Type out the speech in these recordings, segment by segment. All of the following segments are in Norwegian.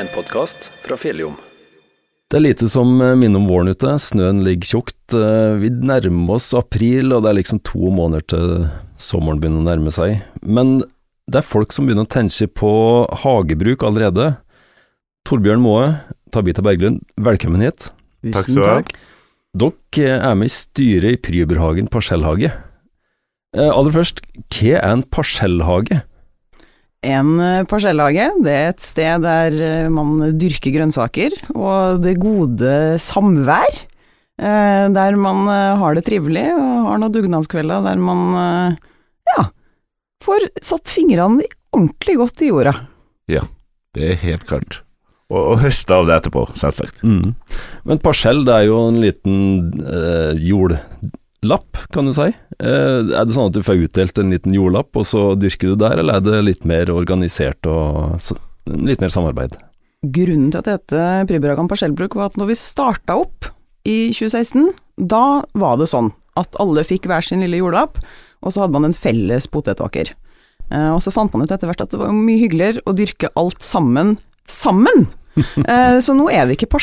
En podkast fra Fjelljom. Det er lite som minner om våren ute. Snøen ligger tjukt. Eh, Vi nærmer oss april, og det er liksom to måneder til sommeren begynner å nærme seg. Men det er folk som begynner å tenke på hagebruk allerede. Torbjørn Moe, Tabita Berglund, velkommen hit. Takk skal du ha. Dere er med i styret i Pryberhagen parsellhage. Eh, Aller først, hva er en parsellhage? En eh, parsellhage, det er et sted der eh, man dyrker grønnsaker, og det gode samvær. eh, Der man har det trivelig og har noen dugnadskvelder der man ja, får satt fingrene ordentlig godt i jorda. Ja, Det er helt klart. Og, og høste av det etterpå, selvsagt. Mm. Men parsell, det er jo en liten eh, jordlapp, kan du si. Eh, er det sånn at du får utdelt en liten jordlapp, og så dyrker du der, eller er det litt mer organisert og litt mer samarbeid? Grunnen til at det heter Pryberagan parsellbruk var at når vi starta opp i 2016, da var det sånn at alle fikk hver sin lille jordlapp, og så hadde man en felles potetåker. Eh, og så fant man ut etter hvert at det var mye hyggeligere å dyrke alt sammen sammen. Eh, så nå er det ikke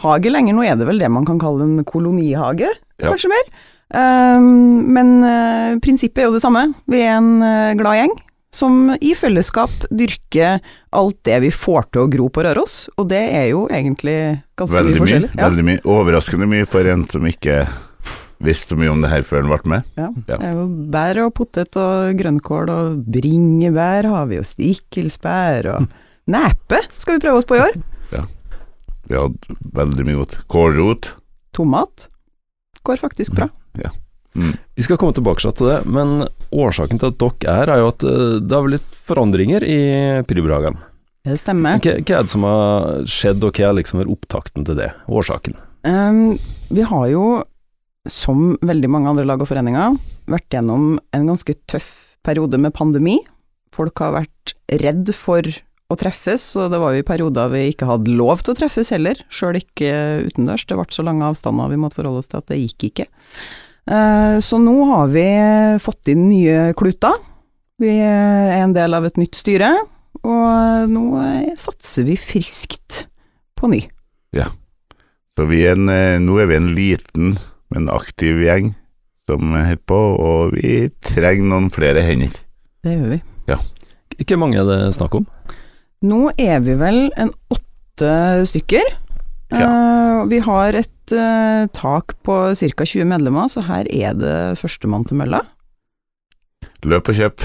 parsellhage lenger, nå er det vel det man kan kalle en kolonihage, Ja. kanskje mer. Eh, men eh, prinsippet er jo det samme. Vi er en eh, glad gjeng som i fellesskap dyrker alt det vi får til å gro på Røros, og det er jo egentlig ganske Veldig mye forskjellig. Ja, Veldig mye. Overraskende mye for en som ikke visste mye om det her før han ble med. ja. Ja. Det er jo bær og potet og grønnkål og bringebær har vi, og stikkelsbær og nepe skal vi prøve oss på i år. Vi hadde veldig mye godt. Kålrot. Tomat går faktisk bra. Mm. Vi skal komme tilbake til det, men årsaken til at dere er, er jo at eh, det har blitt forandringer i Pryberhagen. Det stemmer. Hva, hva er det som har skjedd, og hva er liksom opptakten til det? Årsaken? Um, vi har jo, som veldig mange andre lag og foreninger, vært gjennom en ganske tøff periode med pandemi. Folk har vært redd for å treffes, og det var jo i perioder vi ikke hadde lov til å treffes heller, sjøl ikke utendørs. Det ble så lange avstander vi måtte forholde oss til at det gikk ikke. Eh, Så nå har vi fått inn nye kluter. Vi er en del av et nytt styre, og nå satser vi friskt på ny. Så vi er en, eh, nå er vi en liten, men aktiv gjeng som holder på, og vi trenger noen flere hender. Det gjør vi. Ja. Ikke mange er det snakk om? Nå er vi vel en åtte stykker. Eh, vi har et uh, tak på ca. 20 medlemmer, så her er det førstemann til mølla. Løp og kjøp.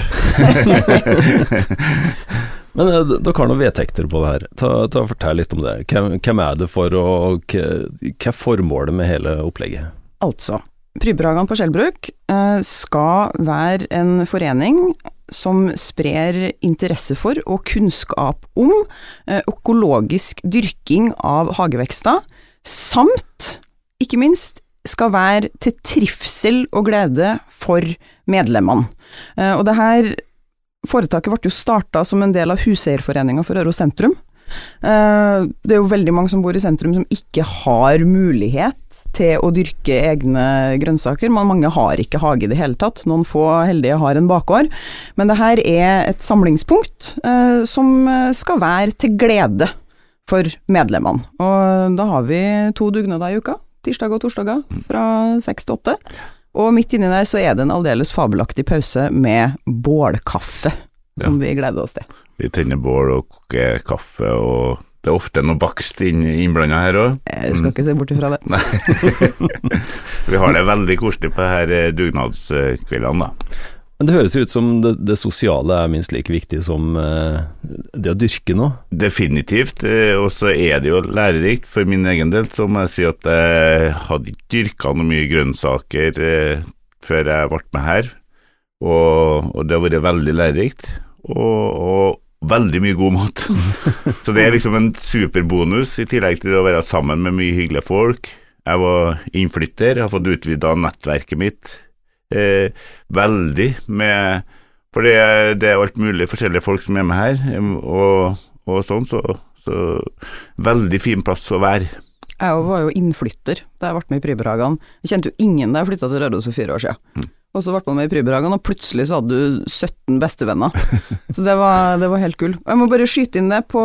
Men eh, dere har noen vedtekter på det her. Ta, ta Fortell litt om det. Hvem, hvem er det for, og hva hva er formålet med hele opplegget? Altså, Prybrehagene på Skjellbruk eh, skal være en forening som sprer interesse for og kunnskap om eh, økologisk dyrking av hagevekster, samt, ikke minst, skal være til trivsel og glede for medlemmene. Eh, og det her Foretaket ble jo starta som en del av Huseierforeninga for Øro sentrum. Eh, Det er jo veldig mange som bor i sentrum som ikke har mulighet til å dyrke egne grønnsaker. Men mange har ikke hage i det hele tatt. Noen få heldige har en bakgård. Men det her er et samlingspunkt eh, som eh, skal være til glede for medlemmene. Og da har vi to dugnader i uka. Tirsdag og torsdager fra seks til åtte. Og midt inni der så er det en aldeles fabelaktig pause med bålkaffe, som vi gleder oss til. Vi tenner bål og koker kaffe, og det er ofte noe bakst inn- innblanda her òg. Jeg skal ikke se bort ifra det. Vi har det veldig koselig på her eh, dugnadskveldene, da. Men det høres jo ut som det, det sosiale er minst like viktig som eh, det å dyrke noe. Definitivt, eh, og så er det jo lærerikt for min egen del. Så må jeg si at jeg hadde ikke dyrka noe mye grønnsaker eh, før jeg ble med her, og, og det har vært veldig lærerikt. Og, og veldig mye god mat. så det er liksom en superbonus, i tillegg til å være sammen med mye hyggelige folk. Jeg var innflytter, har fått utvida nettverket mitt eh, veldig med For det er, det er alt mulig forskjellige folk som er med her, og, og sånn, så, så veldig fin plass å være. Jeg var jo innflytter da jeg ble med i Pryberagan. Jeg kjente jo ingen da jeg flytta til Røros for fire år siden. Og så ble man med i Pryberagan, og plutselig så hadde du 17 bestevenner. Så det var, det var helt gull. Jeg må bare skyte inn det på,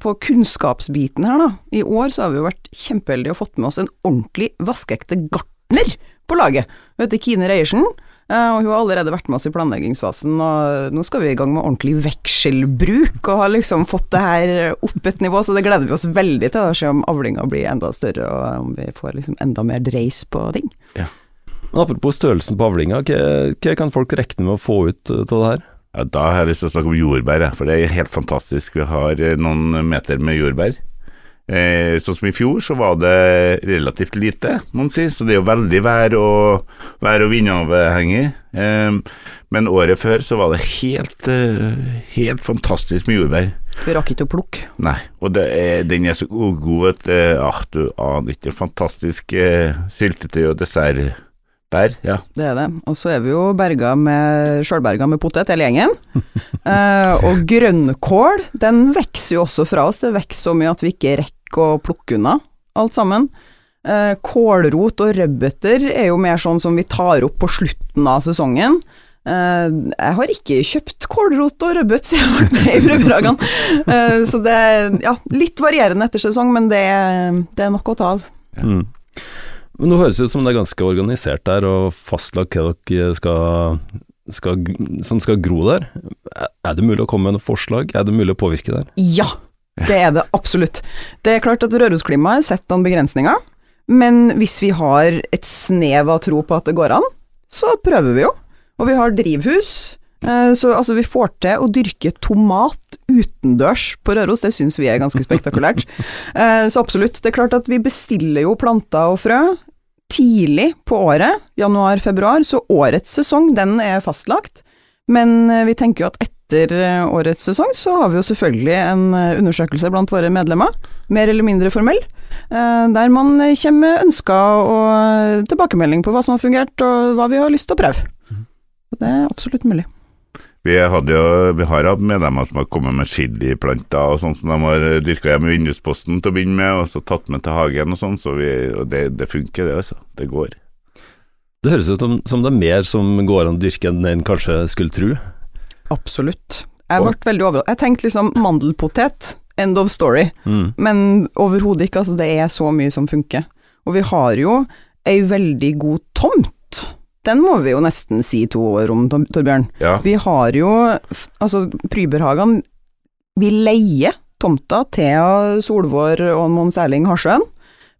på kunnskapsbiten her, da. I år så har vi jo vært kjempeheldige og fått med oss en ordentlig vaskeekte gartner på laget. Hun heter Kine Reiersen. eh, Og hun har allerede vært med oss i planleggingsfasen, og nå skal vi i gang med ordentlig vekselbruk, og har liksom fått det her opp et nivå, så det gleder vi oss veldig til, da, se om avlinga blir enda større, og om vi får liksom enda mer dreis på ting. Men apropos størrelsen på avlinga, hva, hva kan folk regne med å få ut av det her? Ja, da har jeg lyst til å snakke om jordbær, for det er helt fantastisk. Vi har eh, noen meter med jordbær. Eh, sånn som i fjor, så var det relativt lite, må man si, så det er jo veldig vær- og, vær og vindavhengig. Eh, men året før så var det helt, eh, helt fantastisk med jordbær. Vi rakk ikke å plukke. Nei, og det er, den er så god at eh, ah, du aner ikke. Fantastisk eh, syltetøy og dessertbær. Ja. Det er det. Og så er vi jo berga med, sjølberga med potet, hele gjengen. eh, og grønnkål, den vokser jo også fra oss. Det vokser så mye at vi ikke rekker å plukke unna alt sammen. Eh, kålrot og rødbeter er jo mer sånn som vi tar opp på slutten av sesongen. Eh, jeg har ikke kjøpt kålrot og rødbet siden jeg vært med i Prøverhagen. Eh, så det er ja, litt varierende etter sesong, men det, det er nok å ta av. Mm. Men Nå høres det ut som det er ganske organisert der, og fastlagt hva dere skal, skal, som skal gro der. Er- det mulig å komme med noen forslag? Er det mulig å påvirke der? Ja, det er det absolutt. Det er klart at Rørosklimaet setter noen begrensninger, men hvis vi har et snev av tro på at det går an, så prøver vi jo. Og vi har drivhus, eh, så altså vi får til å dyrke tomat utendørs på Røros, det syns vi er ganske spektakulært. Eh, Så absolutt. Det er klart at vi bestiller jo planter og frø tidlig på året, januar-februar, så årets sesong, den er fastlagt. Men eh, vi tenker jo at etter eh, årets sesong så har vi jo selvfølgelig en eh, undersøkelse blant våre medlemmer, mer eller mindre formell, der man kommer med ønsker og tilbakemelding på hva som har fungert og hva vi har lyst til å prøve. Så det er absolutt mulig. Vi, hadde jo, vi har hatt medlemmer som har kommet med chiliplanter og sånn som de har dyrka hjemme i vindusposten til å begynne med, og så tatt med til hagen og sånn, så vi, og det, det funker det, altså. Det går. Det høres ut som, som det er mer som går an å dyrke enn en kanskje skulle tro. Absolutt. Jeg ble veldig overrasket. Jeg tenkte liksom mandelpotet, end of story. Mm. Men overhodet ikke, altså det er så mye som funker. Og vi har jo ei veldig god tomt. Den må vi jo nesten si to år om, Torbjørn. Ja. Vi har jo, altså Pryberhagen, vi leier tomta til Solvår og Mons Erling Harsjøen.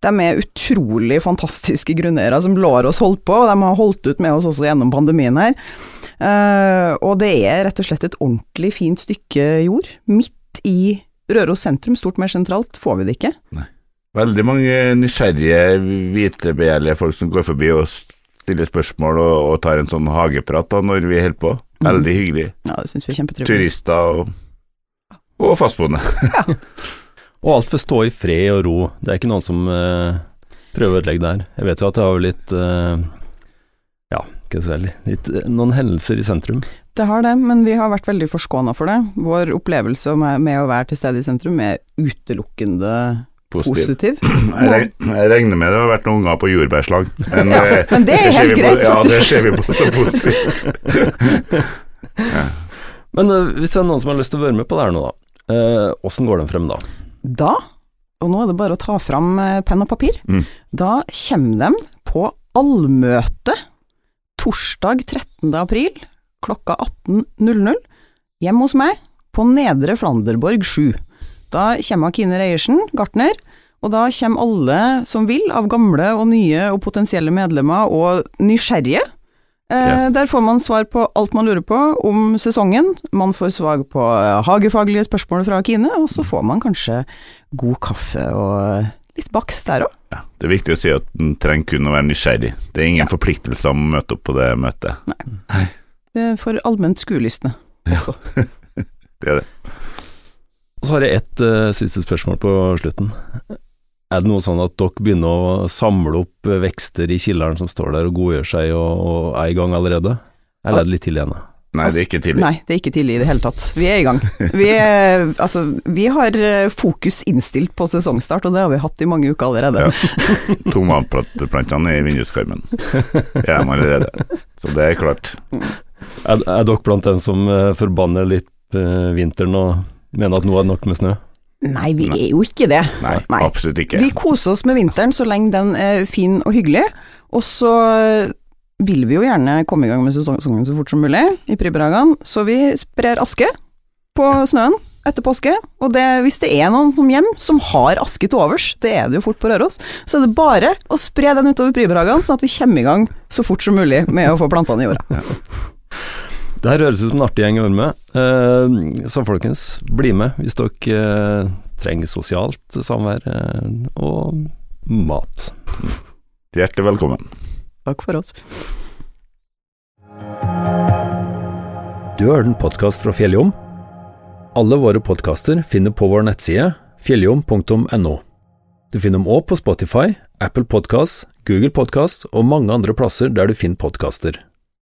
De er utrolig fantastiske grunneiere som lar oss holde på, og de har holdt ut med oss også gjennom pandemien her. Uh, og det er rett og slett et ordentlig fint stykke jord, midt i Røros sentrum, stort mer sentralt får vi det ikke. Veldig mange nysgjerrige, hvitebegjærlige folk som går forbi og stiller spørsmål og, og tar en sånn hageprat da når vi holder på. Veldig hyggelig. Ja, det synes vi er kjempetrivelig. Turister og, og fastboende. Og alt får stå i fred og ro. Det er ikke noen som eh, prøver å ødelegge det her. Jeg vet jo at det har jo litt eh, Ja, ikke så veldig, litt, Noen hendelser i sentrum. Det har det, men vi har vært veldig forskåna for det. Vår opplevelse med, med å være til stede i sentrum er utelukkende Positiv. positiv. Jeg, regner med det har vært noen unger på jordbærslag. Men, Ja, eh, men det er helt på- greit, Ja, det ser vi på som positivt. Men eh, hvis det er noen som har lyst til å være med på det her nå, da. eh, går den frem da? Da, og nå er det bare å ta fram eh, penn og papir, Mm. da kommer de på allmøte torsdag 13. april klokka 18.00 hjemme hos meg på Nedre Flanderborg 7. Da kommer Kine Reiersen, gartner, og da kommer alle som vil, av gamle og nye og potensielle medlemmer og nysgjerrige. Eh, Ja. Der får man svar på alt man lurer på om sesongen, man får svar på eh, hagefaglige spørsmål fra Kine, og så får man kanskje god kaffe og litt bakst der òg. Ja, det er viktig å si at en trenger kun å være nysgjerrig. Det er ingen forpliktelse om å møte opp på det møtet. Nei, For allment skuelystne. Det er det. Og så har jeg ett uh, siste spørsmål på slutten. Er det noe sånn at dere begynner å samle opp eh, vekster i kilderen som står der og godgjør seg og, og er i gang allerede? Eller er det litt tidlig da? Nei, det er ikke tidlig. Nei, det er ikke tidlig i det hele tatt. Vi er i gang. Vi, er, altså, vi har eh, fokus innstilt på sesongstart, og det har vi hatt i mange uker allerede. Ja. Tomatplantene er i vinduskarmen. Er med allerede. Så det er klart. Er, er dere blant dem som forbanner litt vinteren og mener at nå er det nok med snø? Nei, vi er jo ikke det. Nei, Nei. absolutt ikke. Vi koser oss med vinteren så lenge den er fin og hyggelig, og så vil vi jo gjerne komme i gang med sesongen så fort som mulig i Pribberhagen, så vi sprer aske på snøen etter påske, og det, hvis det er noen som hjem som har aske til overs, det er det jo fort på Røros, så er det bare å spre den utover Pribberhagen, sånn at vi kommer i gang så fort som mulig med å få plantene i jorda. Det her høres ut som en artig gjeng å være med. Eh, så folkens, bli med hvis dere eh, trenger sosialt samvær eh, og mat. Hjertelig velkommen. Takk for oss. Du har hørt en podkast fra Fjelljom. Alle våre podkaster finner på vår nettside fjelljom.no. Du finner dem òg på Spotify, Apple Podkast, Google Podkast og mange andre plasser der du finner podkaster.